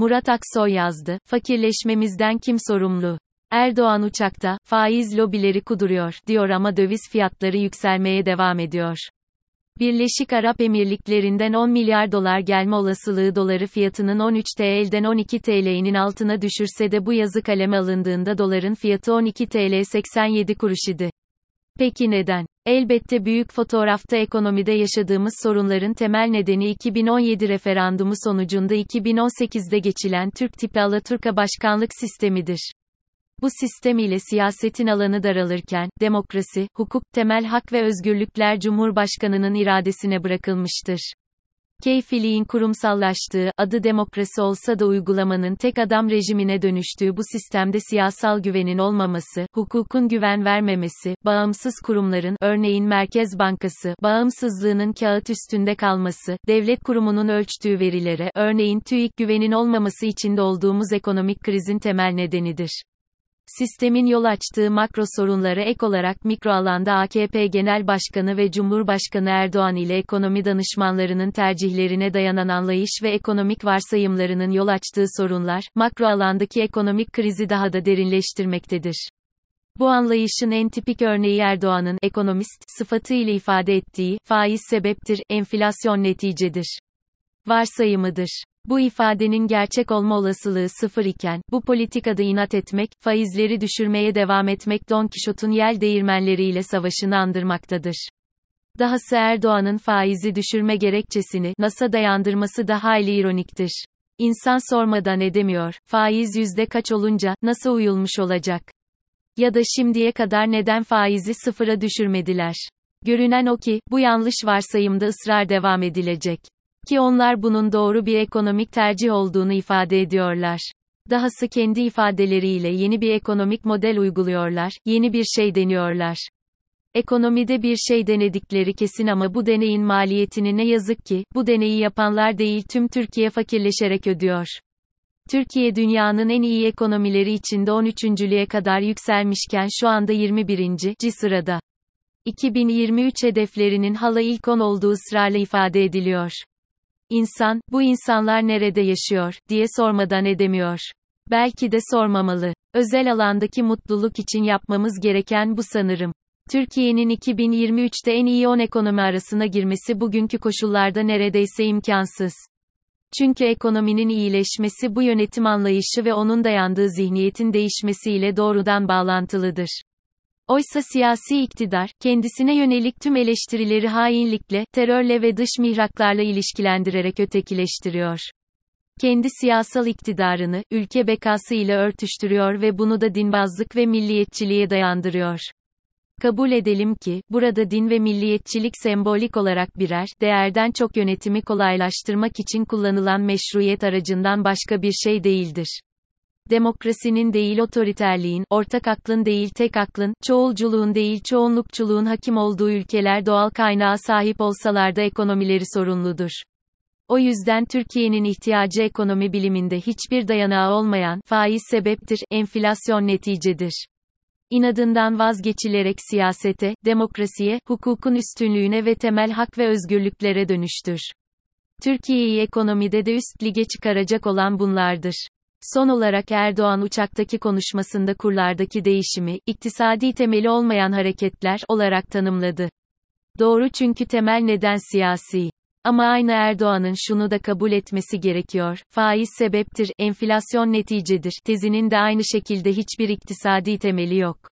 Murat Aksoy yazdı. Fakirleşmemizden kim sorumlu? Erdoğan uçakta, faiz lobileri kuduruyor, diyor ama döviz fiyatları yükselmeye devam ediyor. Birleşik Arap Emirlikleri'nden 10 milyar dolar gelme olasılığı doları fiyatının 13 TL'den 12 TL'nin altına düşürse de bu yazı kaleme alındığında doların fiyatı 12 TL 87 kuruş idi. Peki neden? Elbette büyük fotoğrafta ekonomide yaşadığımız sorunların temel nedeni 2017 referandumu sonucunda 2018'de geçilen Türk tipi Alaturka başkanlık sistemidir. Bu sistem ile siyasetin alanı daralırken, demokrasi, hukuk, temel hak ve özgürlükler Cumhurbaşkanının iradesine bırakılmıştır. Keyfiliğin kurumsallaştığı, adı demokrasi olsa da uygulamanın tek adam rejimine dönüştüğü bu sistemde siyasal güvenin olmaması, hukukun güven vermemesi, bağımsız kurumların, örneğin Merkez Bankası, bağımsızlığının kağıt üstünde kalması, devlet kurumunun ölçtüğü verilere, örneğin TÜİK güvenin olmaması içinde olduğumuz ekonomik krizin temel nedenidir. Sistemin yol açtığı makro sorunlara ek olarak mikro alanda AKP Genel Başkanı ve Cumhurbaşkanı Erdoğan ile ekonomi danışmanlarının tercihlerine dayanan anlayış ve ekonomik varsayımlarının yol açtığı sorunlar, makro alandaki ekonomik krizi daha da derinleştirmektedir. Bu anlayışın en tipik örneği Erdoğan'ın ekonomist sıfatı ile ifade ettiği faiz sebeptir, enflasyon neticedir. Varsayımıdır. Bu ifadenin gerçek olma olasılığı sıfır iken, bu politikada inat etmek, faizleri düşürmeye devam etmek Don Kişot'un yel değirmenleriyle savaşını andırmaktadır. Dahası Erdoğan'ın faizi düşürme gerekçesini, NASA dayandırması da hayli ironiktir. İnsan sormadan edemiyor, faiz yüzde kaç olunca, nasıl uyulmuş olacak? Ya da şimdiye kadar neden faizi sıfıra düşürmediler? Görünen o ki, bu yanlış varsayımda ısrar devam edilecek. Ki onlar bunun doğru bir ekonomik tercih olduğunu ifade ediyorlar. Dahası kendi ifadeleriyle yeni bir ekonomik model uyguluyorlar, yeni bir şey deniyorlar. Ekonomide bir şey denedikleri kesin ama bu deneyin maliyetini ne yazık ki, bu deneyi yapanlar değil tüm Türkiye fakirleşerek ödüyor. Türkiye dünyanın en iyi ekonomileri içinde 13.lüğe kadar yükselmişken şu anda 21. sırada. 2023 hedeflerinin hala ilk 10 olduğu ısrarla ifade ediliyor. İnsan, bu insanlar nerede yaşıyor, diye sormadan edemiyor. Belki de sormamalı. Özel alandaki mutluluk için yapmamız gereken bu sanırım. Türkiye'nin 2023'te en iyi 10 ekonomi arasına girmesi bugünkü koşullarda neredeyse imkansız. Çünkü ekonominin iyileşmesi bu yönetim anlayışı ve onun dayandığı zihniyetin değişmesiyle doğrudan bağlantılıdır. Oysa siyasi iktidar, kendisine yönelik tüm eleştirileri hainlikle, terörle ve dış mihraklarla ilişkilendirerek ötekileştiriyor. Kendi siyasal iktidarını, ülke bekası ile örtüştürüyor ve bunu da dinbazlık ve milliyetçiliğe dayandırıyor. Kabul edelim ki, burada din ve milliyetçilik sembolik olarak birer, değerden çok yönetimi kolaylaştırmak için kullanılan meşruiyet aracından başka bir şey değildir demokrasinin değil otoriterliğin, ortak aklın değil tek aklın, çoğulculuğun değil çoğunlukçuluğun hakim olduğu ülkeler doğal kaynağa sahip olsalar da ekonomileri sorunludur. O yüzden Türkiye'nin ihtiyacı ekonomi biliminde hiçbir dayanağı olmayan, faiz sebeptir, enflasyon neticedir. İnadından vazgeçilerek siyasete, demokrasiye, hukukun üstünlüğüne ve temel hak ve özgürlüklere dönüştür. Türkiye'yi ekonomide de üst lige çıkaracak olan bunlardır. Son olarak Erdoğan uçaktaki konuşmasında kurlardaki değişimi, iktisadi temeli olmayan hareketler olarak tanımladı. Doğru çünkü temel neden siyasi. Ama aynı Erdoğan'ın şunu da kabul etmesi gerekiyor, faiz sebeptir, enflasyon neticedir, tezinin de aynı şekilde hiçbir iktisadi temeli yok.